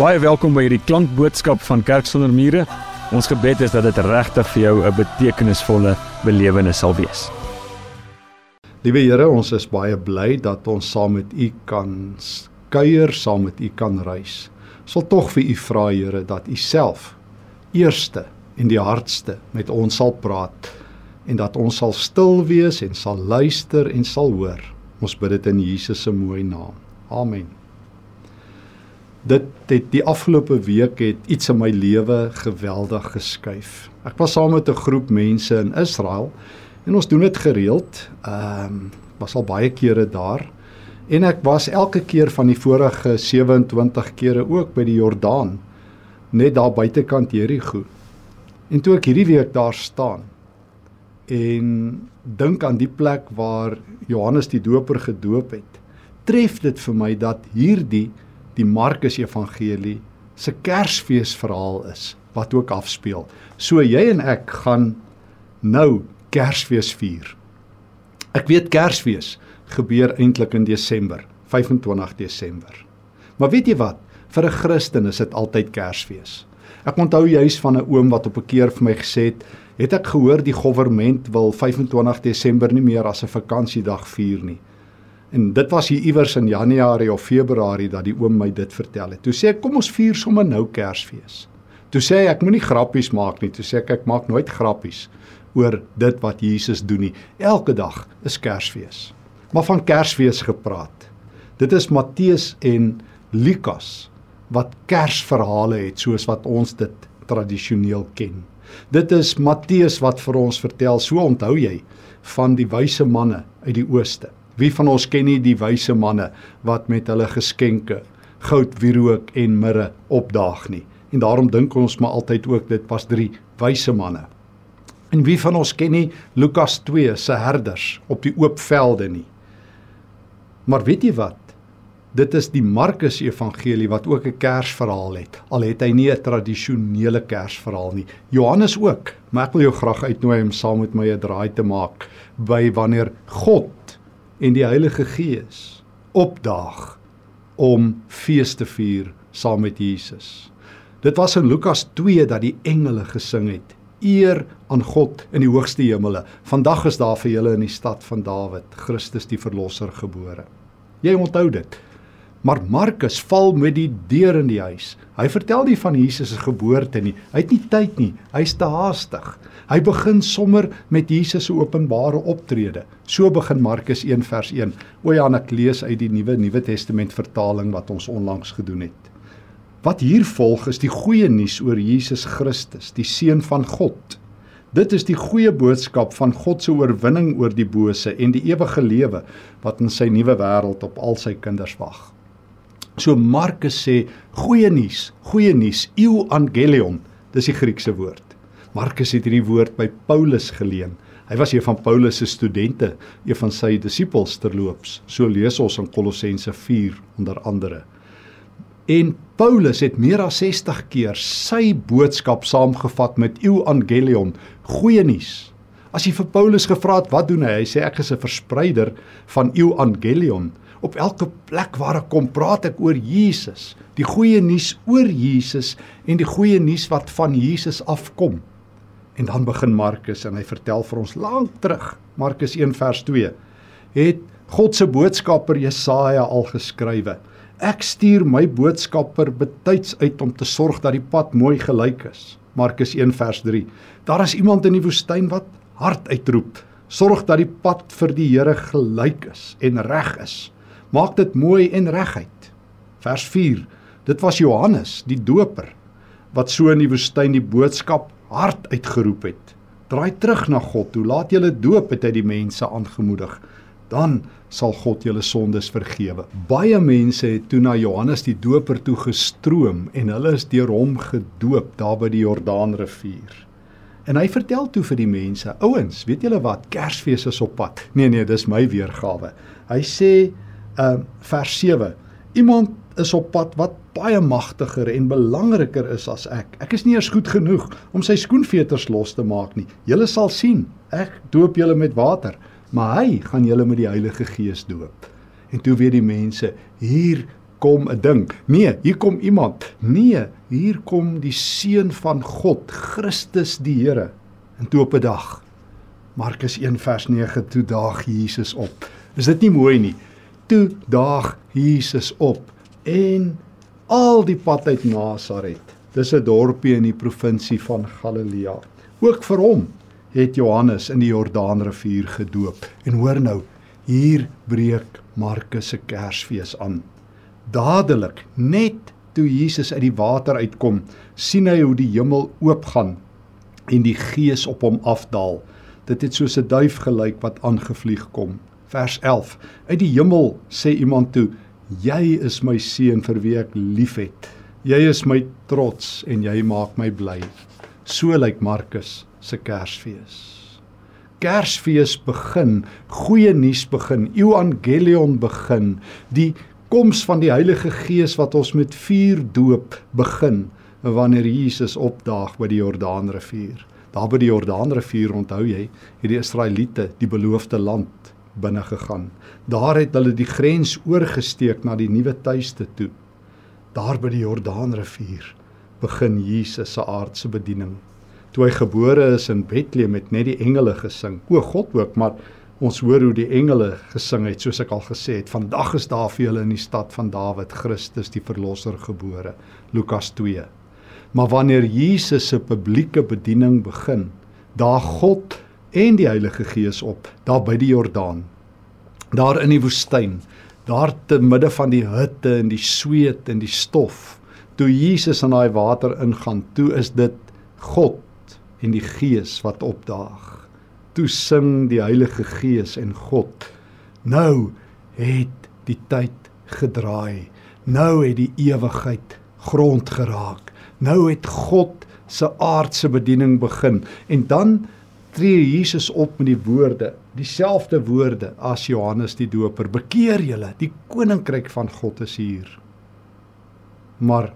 Baie welkom by hierdie klankboodskap van Kerk sonder mure. Ons gebed is dat dit regtig vir jou 'n betekenisvolle belewenis sal wees. Liewe Here, ons is baie bly dat ons saam met U kan kuier, saam met U kan reis. Ons wil tog vir U vra, Here, dat U self eerste en die hardste met ons sal praat en dat ons sal stil wees en sal luister en sal hoor. Ons bid dit in Jesus se mooi naam. Amen dit het die afgelope week het iets in my lewe geweldig geskuif. Ek was saam met 'n groep mense in Israel en ons doen dit gereeld. Ehm um, was al baie kere daar en ek was elke keer van die vorige 27 kere ook by die Jordaan net daar buitekant Jerigo. En toe ek hierdie week daar staan en dink aan die plek waar Johannes die Doper gedoop het, tref dit vir my dat hierdie die Markus Evangelie se Kersfeesverhaal is wat ook afspeel. So jy en ek gaan nou Kersfees vier. Ek weet Kersfees gebeur eintlik in Desember, 25 Desember. Maar weet jy wat? Vir 'n Christen is dit altyd Kersfees. Ek onthou juis van 'n oom wat op 'n keer vir my gesê het, het ek gehoor die regering wil 25 Desember nie meer as 'n vakansiedag vier nie. En dit was hier iewers in Januarie of Februarie dat die oom my dit vertel het. Toe sê ek kom ons vier sommer nou Kersfees. Toe sê ek moenie grappies maak nie. Toe sê ek ek maak nooit grappies oor dit wat Jesus doen nie. Elke dag is Kersfees. Maar van Kersfees gepraat. Dit is Matteus en Lukas wat Kersverhale het soos wat ons dit tradisioneel ken. Dit is Matteus wat vir ons vertel, so onthou jy, van die wyse manne uit die ooste. Wie van ons ken nie die wyse manne wat met hulle geskenke goud, wierook en mirre opdaag nie. En daarom dink ons maar altyd ook dit was drie wyse manne. En wie van ons ken nie Lukas 2 se herders op die oop velde nie. Maar weet jy wat? Dit is die Markus Evangelie wat ook 'n Kersverhaal het. Al het hy nie 'n tradisionele Kersverhaal nie. Johannes ook, maar ek wil jou graag uitnooi om saam met my 'n draai te maak by wanneer God en die Heilige Gees opdaag om fees te vier saam met Jesus. Dit was in Lukas 2 dat die engele gesing het: Eer aan God in die hoogste hemele. Vandag is daar vir julle in die stad van Dawid Christus die verlosser gebore. Jy onthou dit. Maar Markus val met die deur in die huis. Hy vertel nie van Jesus se geboorte nie. Hy het nie tyd nie. Hy's te haastig. Hy begin sommer met Jesus se openbare optrede. So begin Markus 1 vers 1. O ja, ek lees uit die Nuwe Nuwe Testament vertaling wat ons onlangs gedoen het. Wat hier volg is die goeie nuus oor Jesus Christus, die seun van God. Dit is die goeie boodskap van God se oorwinning oor die bose en die ewige lewe wat in sy nuwe wêreld op al sy kinders wag. So Markus sê goeie nuus, goeie nuus, euangelion, dis die Griekse woord. Markus het hierdie woord by Paulus geleen. Hy was een van Paulus se studente, een van sy disippels terloops. So lees ons in Kolossense 4 onder andere. En Paulus het meer as 60 keer sy boodskap saamgevat met euangelion, goeie nuus. As jy vir Paulus gevra het wat doen hy? Hy sê ek is 'n verspreider van euangelion. Op elke plek waar ek kom, praat ek oor Jesus, die goeie nuus oor Jesus en die goeie nuus wat van Jesus afkom. En dan begin Markus en hy vertel vir ons lank terug, Markus 1 vers 2, het God se boodskapper Jesaja al geskrywe. Ek stuur my boodskapper betyds uit om te sorg dat die pad mooi gelyk is. Markus 1 vers 3. Daar is iemand in die woestyn wat hard uitroep: Sorg dat die pad vir die Here gelyk is en reg is maak dit mooi en reguit. Vers 4. Dit was Johannes, die doper, wat so in die woestyn die boodskap hard uitgeroep het. Draai terug na God, toe laat julle doop het hy die mense aangemoedig. Dan sal God julle sondes vergewe. Baie mense het toe na Johannes die doper toe gestroom en hulle is deur hom gedoop daar by die Jordaanrivier. En hy vertel toe vir die mense: "Ouens, weet julle wat? Kersfees is op pad." Nee nee, dis my weergawe. Hy sê uh vers 7. Iemand is op pad wat baie magtiger en belangriker is as ek. Ek is nie eers goed genoeg om sy skoenveters los te maak nie. Julle sal sien. Ek doop julle met water, maar hy gaan julle met die Heilige Gees doop. En toe weet die mense, hier kom 'n ding. Nee, hier kom iemand. Nee, hier kom die seun van God, Christus die Here. En toe op 'n dag Markus 1 vers 9 toe daag Jesus op. Is dit nie mooi nie? Toe daag Jesus op en al die pad uit Nasaret. Dis 'n dorpie in die provinsie van Galilea. Ook vir hom het Johannes in die Jordaanrivier gedoop. En hoor nou, hier breek Markus se Kersfees aan. Dadelik, net toe Jesus uit die water uitkom, sien hy hoe die hemel oopgaan en die Gees op hom afdaal. Dit het soos 'n duif gelyk wat aangevlieg kom. Vers 11. Uit die hemel sê iemand toe: "Jy is my seun vir wie ek liefhet. Jy is my trots en jy maak my bly." So lyk Markus se Kersfees. Kersfees begin, goeie nuus begin, evangelion begin, die koms van die Heilige Gees wat ons met vuur doop begin wanneer Jesus opdaag by die Jordaanrivier. Daar by die Jordaanrivier onthou jy, het die Israeliete die beloofde land binne gegaan. Daar het hulle die grens oorgesteek na die nuwe tuiste toe. Daar by die Jordaanrivier begin Jesus se aardse bediening toe hy gebore is in Bethlehem het net die engele gesing. O God ook, maar ons hoor hoe die engele gesing het soos ek al gesê het. Vandag is daar vir julle in die stad van Dawid Christus die verlosser gebore. Lukas 2. Maar wanneer Jesus se publieke bediening begin, daar God en die Heilige Gees op, daar by die Jordaan, daar in die woestyn, daar te midde van die hitte en die sweet en die stof, toe Jesus in daai water ingaan, toe is dit God en die Gees wat opdaag. Toe sing die Heilige Gees en God. Nou het die tyd gedraai. Nou het die ewigheid grond geraak. Nou het God se aardse bediening begin en dan tree Jesus op met die woorde, dieselfde woorde as Johannes die Doper: "Bekeer julle, die koninkryk van God is hier." Maar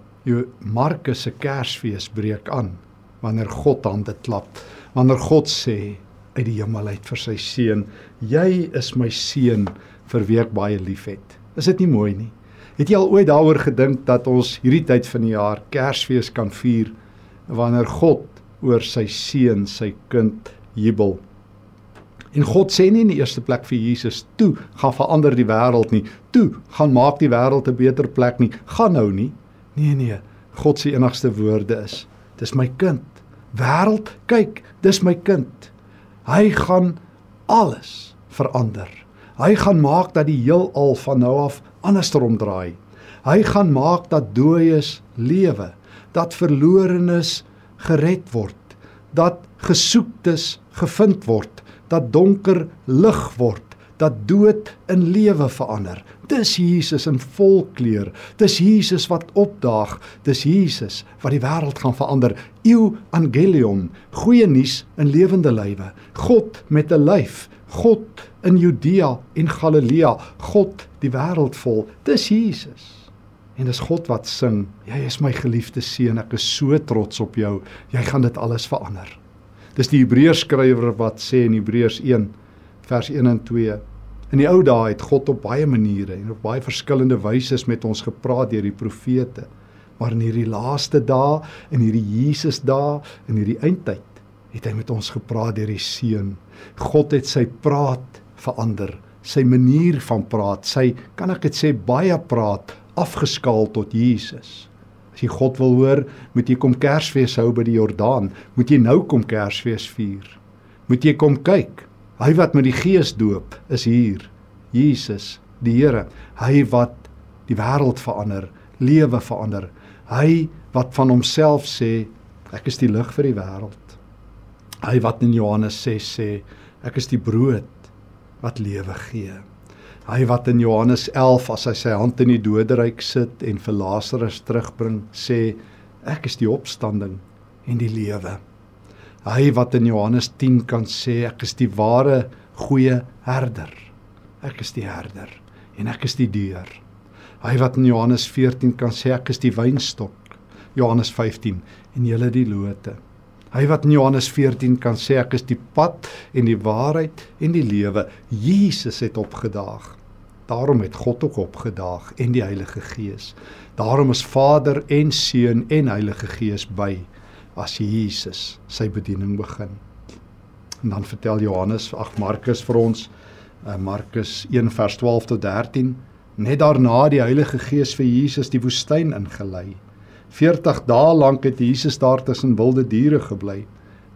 Markus se Kersfees breek aan wanneer God hande klap, wanneer God sê uit die hemel uit vir sy seun, jy is my seun vir wie ek baie liefhet. Is dit nie mooi nie? Het jy al ooit daaroor gedink dat ons hierdie tyd van die jaar Kersfees kan vier wanneer God oor sy seun, sy kind jubel? En God sê nie in die eerste plek vir Jesus toe gaan verander die wêreld nie. Toe gaan maak die wêreld 'n beter plek nie. Gaan nou nie. Nee nee. God se enigste woorde is: Dis my kind. Wêreld, kyk, dis my kind. Hy gaan alles verander. Hy gaan maak dat die heelal van nou af andersom draai. Hy gaan maak dat dooies lewe, dat verlorenes gered word, dat gesoektes gevind word, dat donker lig word, dat dood in lewe verander. Dis Jesus in volkleur. Dis Jesus wat opdaag. Dis Jesus wat die wêreld gaan verander. Evangelion, goeie nuus in lewende lywe. God met 'n lyf. God in Judea en Galilea. God die wêreld vol. Dis Jesus. En dis God wat sing. Jy is my geliefde seun. Ek is so trots op jou. Jy gaan dit alles verander. Dis die Hebreërs skrywer wat sê in Hebreërs 1 vers 1 en 2 In die ou dae het God op baie maniere en op baie verskillende wyse met ons gepraat deur die profete. Maar in hierdie laaste dae, in hierdie Jesus dae, in hierdie eindtyd, het hy met ons gepraat deur die Seun. God het sy praat verander, sy manier van praat, sy kan ek dit sê baie praat afgeskaal tot Jesus. As jy God wil hoor, moet jy kom Kersfees hou by die Jordaan, moet jy nou kom Kersfees vier. Moet jy kom kyk Hy wat met die Gees doop is hier. Jesus, die Here, hy wat die wêreld verander, lewe verander. Hy wat van homself sê, ek is die lig vir die wêreld. Hy wat in Johannes 6 sê, ek is die brood wat lewe gee. Hy wat in Johannes 11 as hy sy hand in die doderyk sit en vir Lazarus terugbring, sê ek is die opstanding en die lewe. Hy wat in Johannes 10 kan sê ek is die ware goeie herder. Ek is die herder en ek is die deur. Hy wat in Johannes 14 kan sê ek is die wynstok. Johannes 15 en julle die lote. Hy wat in Johannes 14 kan sê ek is die pad en die waarheid en die lewe. Jesus het opgedaag. Daarom het God ook opgedaag en die Heilige Gees. Daarom is Vader en Seun en Heilige Gees by as Jesus sy bediening begin. En dan vertel Johannes, ag Markus vir ons, uh, Markus 1 vers 12 tot 13, net daarna die Heilige Gees vir Jesus die woestyn ingelei. 40 dae lank het Jesus daar tussen wilde diere gebly.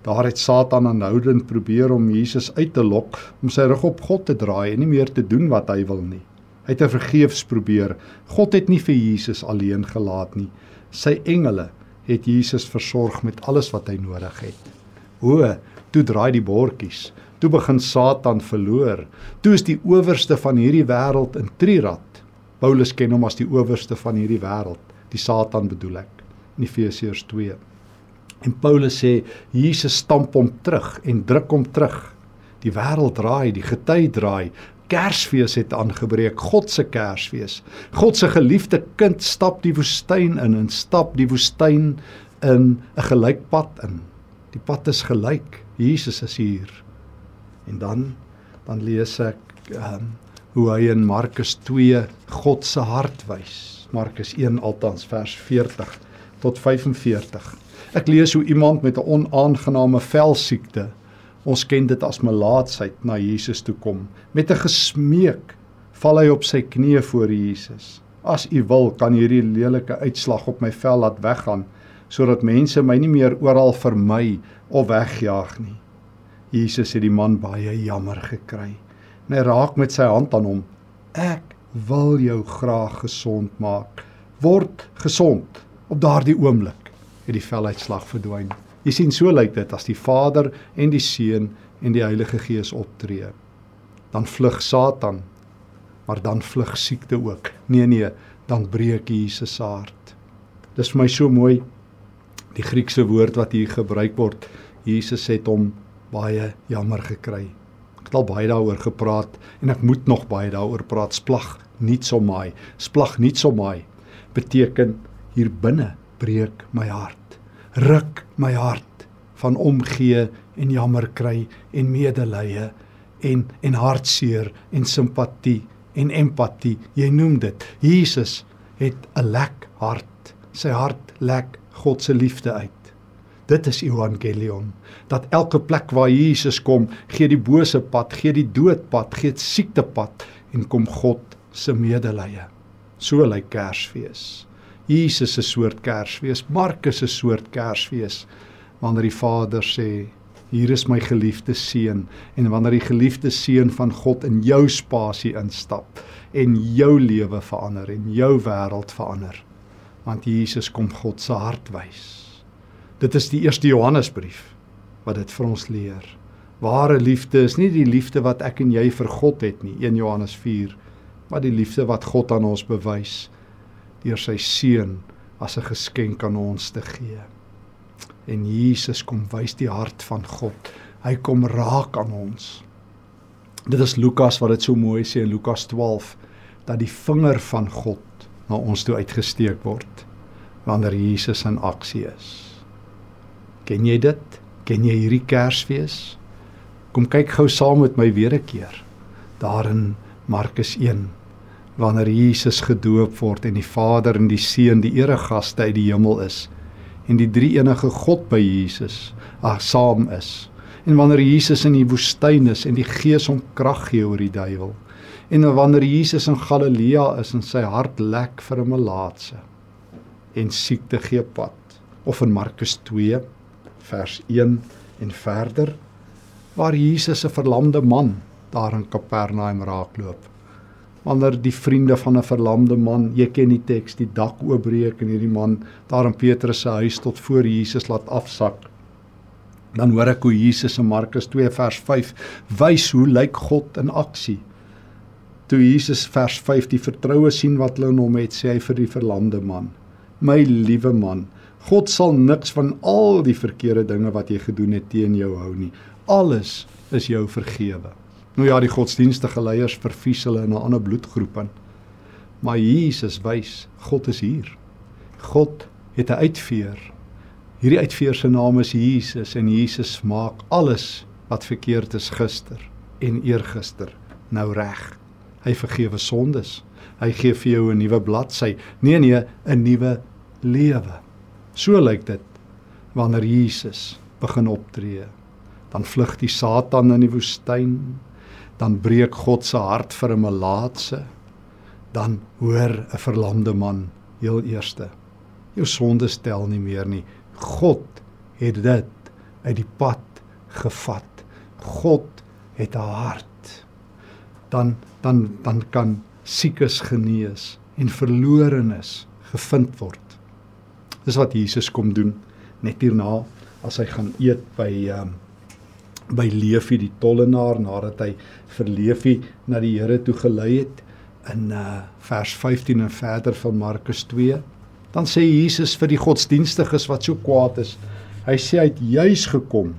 Daar het Satan aanhoudend probeer om Jesus uit te lok om sy rug op God te draai en nie meer te doen wat hy wil nie. Hy het vergeefs probeer. God het nie vir Jesus alleen gelaat nie. Sy engele het Jesus versorg met alles wat hy nodig het. O, toe draai die bordjies. Toe begin Satan verloor. Toe is die owerste van hierdie wêreld in Trirad. Paulus ken hom as die owerste van hierdie wêreld, die Satan bedoel ek. In Efesiërs 2 En Paulus sê Jesus stamp hom terug en druk hom terug. Die wêreld draai, die gety draai. Kersfees het aangebreek, God se Kersfees. God se geliefde kind stap die woestyn in en stap die woestyn in 'n gelykpad in. Die pad is gelyk. Jesus is hier. En dan dan lees ek ehm um, hoe hy in Markus 2 God se hart wys. Markus 1 altans vers 40 tot 45. Ek lees hoe iemand met 'n onaangename velsiekte, ons ken dit as melaatsheid, na Jesus toe kom. Met 'n gesmeek val hy op sy knieë voor Jesus. As u wil, kan hierdie lelike uitslag op my vel laat weggaan sodat mense my nie meer oral vermy of wegjaag nie. Jesus het die man baie jammer gekry. Hy raak met sy hand aan hom. Ek wil jou graag gesond maak. Word gesond op daardie oomblik het die veluitslag verdwyn. Jy sien so lyk dit as die Vader en die Seun en die Heilige Gees optree. Dan vlug Satan, maar dan vlug siekte ook. Nee nee, dan breek Jesus se hart. Dis vir my so mooi die Griekse woord wat hier gebruik word. Jesus het hom baie jammer gekry. Het al baie daaroor gepraat en ek moet nog baie daaroor praat. Splag nie so maai. Splag nie so maai beteken hier binne breek my hart ruk my hart van omgee en jammer kry en medelee en en hartseer en simpatie en empatie. Jy noem dit. Jesus het 'n lek hart. Sy hart lek God se liefde uit. Dit is evangelion. Dat elke plek waar Jesus kom, gee die bose pad, gee die doodpad, gee die siektepad en kom God se medelee. So lyk Kersfees. Jesus se soort Kersfees, Markus se soort Kersfees wanneer die Vader sê hier is my geliefde seun en wanneer die geliefde seun van God in jou spasie instap en jou lewe verander en jou wêreld verander want Jesus kom God se hart wys. Dit is die eerste Johannesbrief wat dit vir ons leer. Ware liefde is nie die liefde wat ek en jy vir God het nie, 1 Johannes 4, maar die liefde wat God aan ons bewys deur sy seun as 'n geskenk aan ons te gee. En Jesus kom wys die hart van God. Hy kom raak aan ons. Dit is Lukas wat dit so mooi sê in Lukas 12 dat die vinger van God na ons toe uitgesteek word wanneer Jesus in aksie is. Ken jy dit? Ken jy hierdie Kersfees? Kom kyk gou saam met my weer 'n keer. Daar in Markus 1 wanneer Jesus gedoop word en die Vader en die Seun die eregaste uit die hemel is en die drie enige God by Jesus ag saam is en wanneer Jesus in die woestyn is en die Gees hom krag gee oor die duiwel en wanneer Jesus in Galilea is en sy hart lek vir 'n melaatse en siekte gee pad of in Markus 2 vers 1 en verder waar Jesus 'n verlamde man daar in Kapernaum raakloop wanneer die vriende van 'n verlamde man, jy ken die teks, die dak oopbreek en hierdie man daar in Petrus se huis tot voor Jesus laat afsak. Dan hoor ek hoe Jesus in Markus 2 vers 5 wys hoe lyk God in aksie. Toe Jesus vers 5 die vertroue sien wat hulle in hom het, sê hy vir die verlamde man: "My liewe man, God sal niks van al die verkeerde dinge wat jy gedoen het teen jou hou nie. Alles is jou vergewe." Nou ja, die godsdienstige leiers vervies hulle in 'n ander bloedgroep in. Maar Jesus wys, God is hier. God het 'n uitveer. Hierdie uitveer se naam is Jesus en Jesus maak alles wat verkeerd is gister en eergister nou reg. Hy vergewe sondes. Hy gee vir jou 'n nuwe bladsy. Nee nee, 'n nuwe lewe. So lyk dit wanneer Jesus begin optree. Dan vlug die Satan in die woestyn. Dan breek God se hart vir 'n melaatse. Dan hoor 'n verlamde man heel eerste. Jou sonde stel nie meer nie. God het dit uit die pad gevat. God het 'n hart. Dan dan dan kan siekes genees en verlorenes gevind word. Dis wat Jesus kom doen net hierna as hy gaan eet by um, by Leefie die tollenaar nadat hy vir Leefie na die Here toe gelei het in uh, vers 15 en verder van Markus 2 dan sê Jesus vir die godsdienstiges wat so kwaad is hy sê hy het juis gekom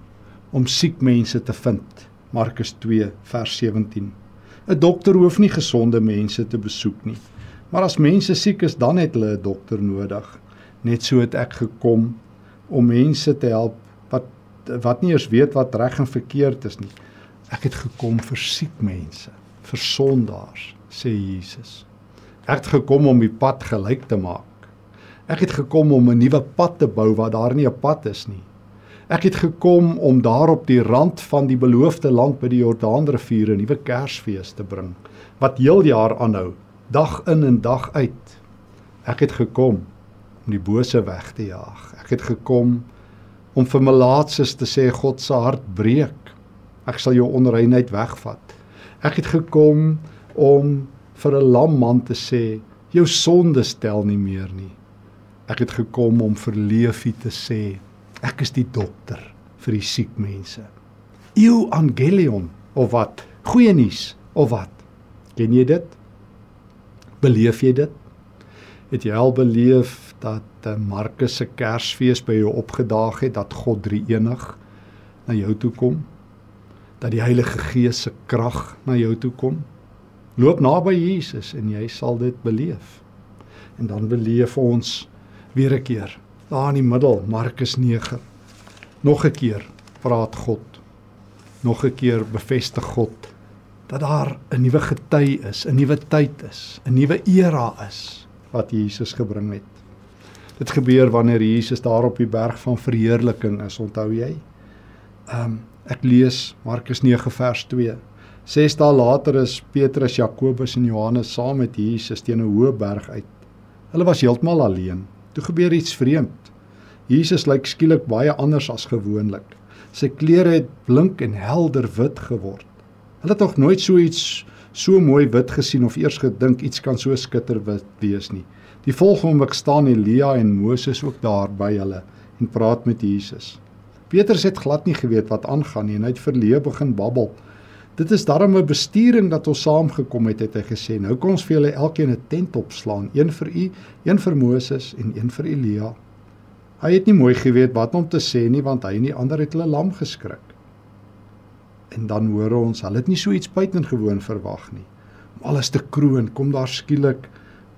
om siek mense te vind. Markus 2 vers 17 'n dokter hoef nie gesonde mense te besoek nie maar as mense siek is dan het hulle 'n dokter nodig net so het ek gekom om mense te help wat wat nie eens weet wat reg en verkeerd is nie. Ek het gekom vir siek mense vir sondaars sê Jesus. Ek het gekom om die pad gelyk te maak. Ek het gekom om 'n nuwe pad te bou waar daar nie 'n pad is nie. Ek het gekom om daar op die rand van die beloofde land by die Jordaanrivier 'n nuwe Kersfees te bring wat heel jaar aanhou, dag in en dag uit. Ek het gekom om die bose weg te jaag. Ek het gekom om vir melaatses te sê God se hart breek. Ek sal jou onreinheid wegvat. Ek het gekom om vir 'n lam man te sê jou sonde stel nie meer nie. Ek het gekom om vir Leefie te sê Ek is die dokter vir die siek mense. Evangelion of wat? Goeie nuus of wat? Ken jy dit? Beleef jy dit? Het jy al beleef dat eh, Markus se Kersfees by jou opgedaag het dat God drie-enig na jou toe kom? Dat die Heilige Gees se krag na jou toe kom? Loop naby Jesus en jy sal dit beleef. En dan beleef ons weer 'n keer daar in die middel Markus 9. Nog 'n keer praat God. Nog 'n keer bevestig God dat daar 'n nuwe gety is, 'n nuwe tyd is, 'n nuwe era is wat Jesus gebring het. Dit gebeur wanneer Jesus daar op die berg van verheerliking is, onthou jy? Ehm um, ek lees Markus 9 vers 2. Ses dae later is Petrus, Jakobus en Johannes saam met Jesus teen 'n hoë berg uit. Hulle was heeltemal alleen. Toe gebeur iets vreemd. Jesus lyk skielik baie anders as gewoonlik. Sy klere het blink en helder wit geword. Hulle het nog nooit so iets so mooi wit gesien of eers gedink iets kan so skitterwit wees nie. Die volgende oomblik staan Elia en Moses ook daar by hulle en praat met Jesus. Petrus het glad nie geweet wat aangaan nie en hy het verleë begin babbel. Dit is darem 'n bestuuring dat ons saamgekom het, het hy gesê. Nou kom ons vir julle elkeen 'n tent opslaan, een vir u, een vir Moses en een vir Elia. Hy het nie mooi geweet wat om te sê nie want hy en die ander het hulle lam geskrik. En dan hoor ons, hulle het nie so iets buitengewoon verwag nie. Om alles te kroon, kom daar skielik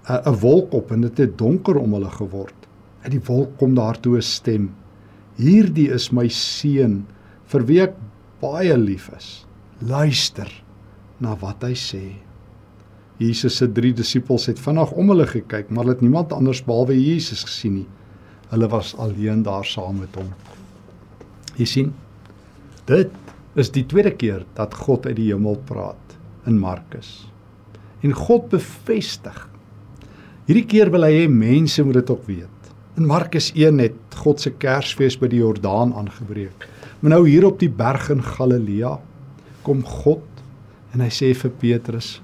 'n 'n wolk op en dit het donker om hulle geword. Uit die wolk kom daar toe 'n stem. Hierdie is my seun vir wie ek baie lief is luister na wat hy sê. Jesus se drie disippels het vinnig om hulle gekyk, maar hulle het niemand anders behalwe Jesus gesien nie. Hulle was alleen daar saam met hom. Jy sien, dit is die tweede keer dat God uit die hemel praat in Markus. En God bevestig. Hierdie keer wil hy hê mense moet dit ook weet. In Markus 1 het God se Kersfees by die Jordaan aangebreek. Maar nou hier op die berg in Galilea kom God en hy sê vir Petrus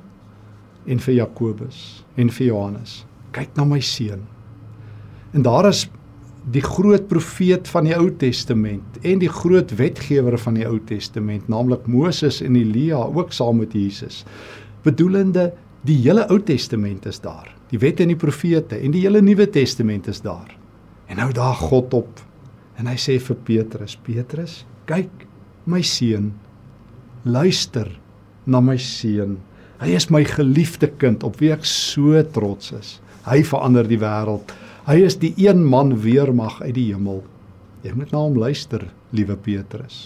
en vir Jakobus en vir Johannes kyk na my seun en daar is die groot profeet van die Ou Testament en die groot wetgewer van die Ou Testament naamlik Moses en Elia ook saam met Jesus bedoelende die hele Ou Testament is daar die wette en die profete en die hele Nuwe Testament is daar en nou daar God op en hy sê vir Petrus Petrus kyk my seun luister na my seun. Hy is my geliefde kind op wie ek so trots is. Hy verander die wêreld. Hy is die een man weermag uit die hemel. Jy moet na hom luister, liewe Petrus.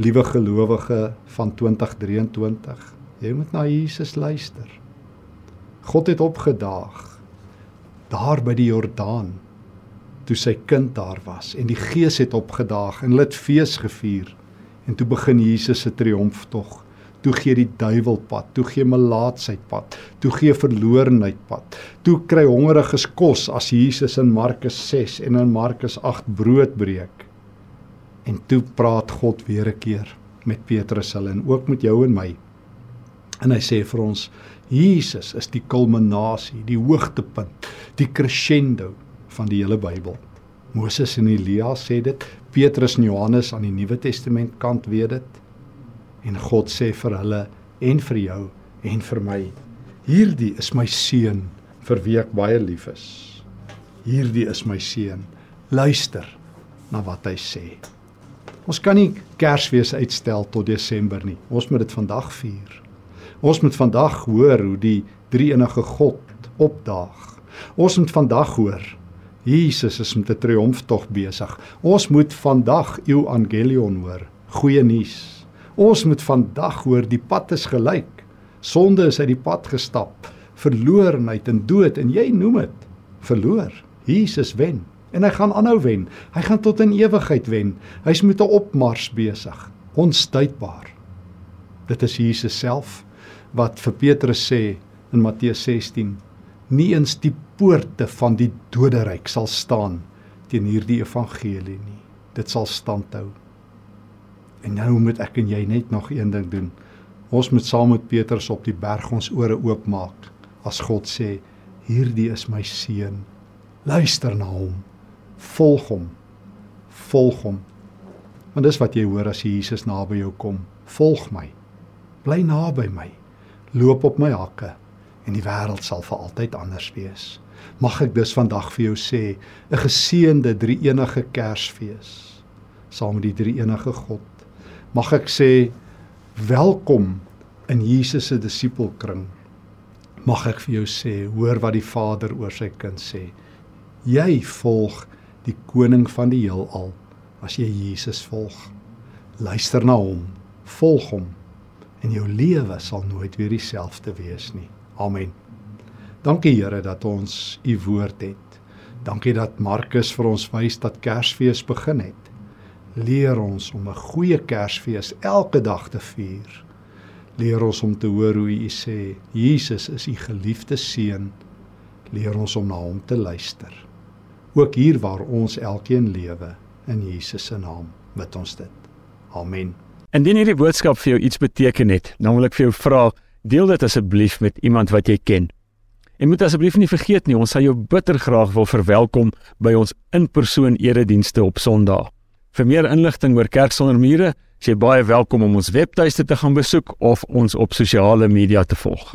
Liewe gelowige van 2023. Jy moet na Jesus luister. God het opgedaag daar by die Jordaan toe sy kind daar was en die Gees het opgedaag en hulle het fees gevier en toe begin Jesus se triomftog. Toe gee die duiwel pad, toe gee melaatsheid pad, toe gee verlorenheid pad. Toe kry hongeriges kos as Jesus in Markus 6 en in Markus 8 brood breek. En toe praat God weer 'n keer met Petrus hulle en ook met jou en my. En hy sê vir ons Jesus is die kulminasie, die hoogtepunt, die crescendo van die hele Bybel. Moses en Elia sê dit, Petrus en Johannes aan die Nuwe Testament kant weet dit. En God sê vir hulle en vir jou en vir my, hierdie is my seun vir wie ek baie lief is. Hierdie is my seun. Luister na wat hy sê. Ons kan nie Kersfees uitstel tot Desember nie. Ons moet dit vandag vier. Ons moet vandag hoor hoe die Drie-enige God opdaag. Ons moet vandag hoor Jesus is met 'n triomftog besig. Ons moet vandag Evangelion hoor. Goeie nuus. Ons moet vandag hoor die pad is gelyk. Sonde is uit die pad gestap. Verlorenheid en dood en jy noem dit verloor. Jesus wen en hy gaan aanhou wen. Hy gaan tot in ewigheid wen. Hy's met 'n opmars besig. Onstuitbaar. Dit is Jesus self wat vir Petrus sê in Matteus 16: Nie eens die poorte van die doderyk sal staan teen hierdie evangelie nie. Dit sal standhou. En nou moet ek en jy net nog een ding doen. Ons moet saam met Petrus op die berg ons ore oopmaak as God sê: "Hierdie is my seun. Luister na hom." volg hom. Volg hom. Want dis wat jy hoor as Jesus naby jou kom. Volg my. Bly naby my. Loop op my hakke en die wêreld sal vir altyd anders wees. Mag ek dus vandag vir jou sê, 'n geseënde drie-enige Kersfees saam met die drie-enige God. Mag ek sê welkom in Jesus se disipelkring. Mag ek vir jou sê, hoor wat die Vader oor sy kind sê. Jy volg die koning van die heelal as jy Jesus volg. Luister na hom, volg hom en jou lewe sal nooit weer dieselfde wees nie. Amen. Dankie Here dat ons u woord het. Dankie dat Markus vir ons wys dat Kersfees begin het. Leer ons om 'n goeie Kersfees elke dag te vier. Leer ons om te hoor hoe u sê Jesus is u geliefde seun. Leer ons om na hom te luister ook hier waar ons elkeen lewe in Jesus se naam bid ons dit. Amen. Indien hierdie boodskap vir jou iets beteken het, dan wil ek vir jou vra, deel dit asseblief met iemand wat jy ken. En moet asseblief nie vergeet nie, ons sal jou bitter graag wil verwelkom by ons in-persoon eredienste op Sondag. Vir meer inligting oor Kerk sonder mure, is jy baie welkom om ons webtuiste te gaan besoek of ons op sosiale media te volg.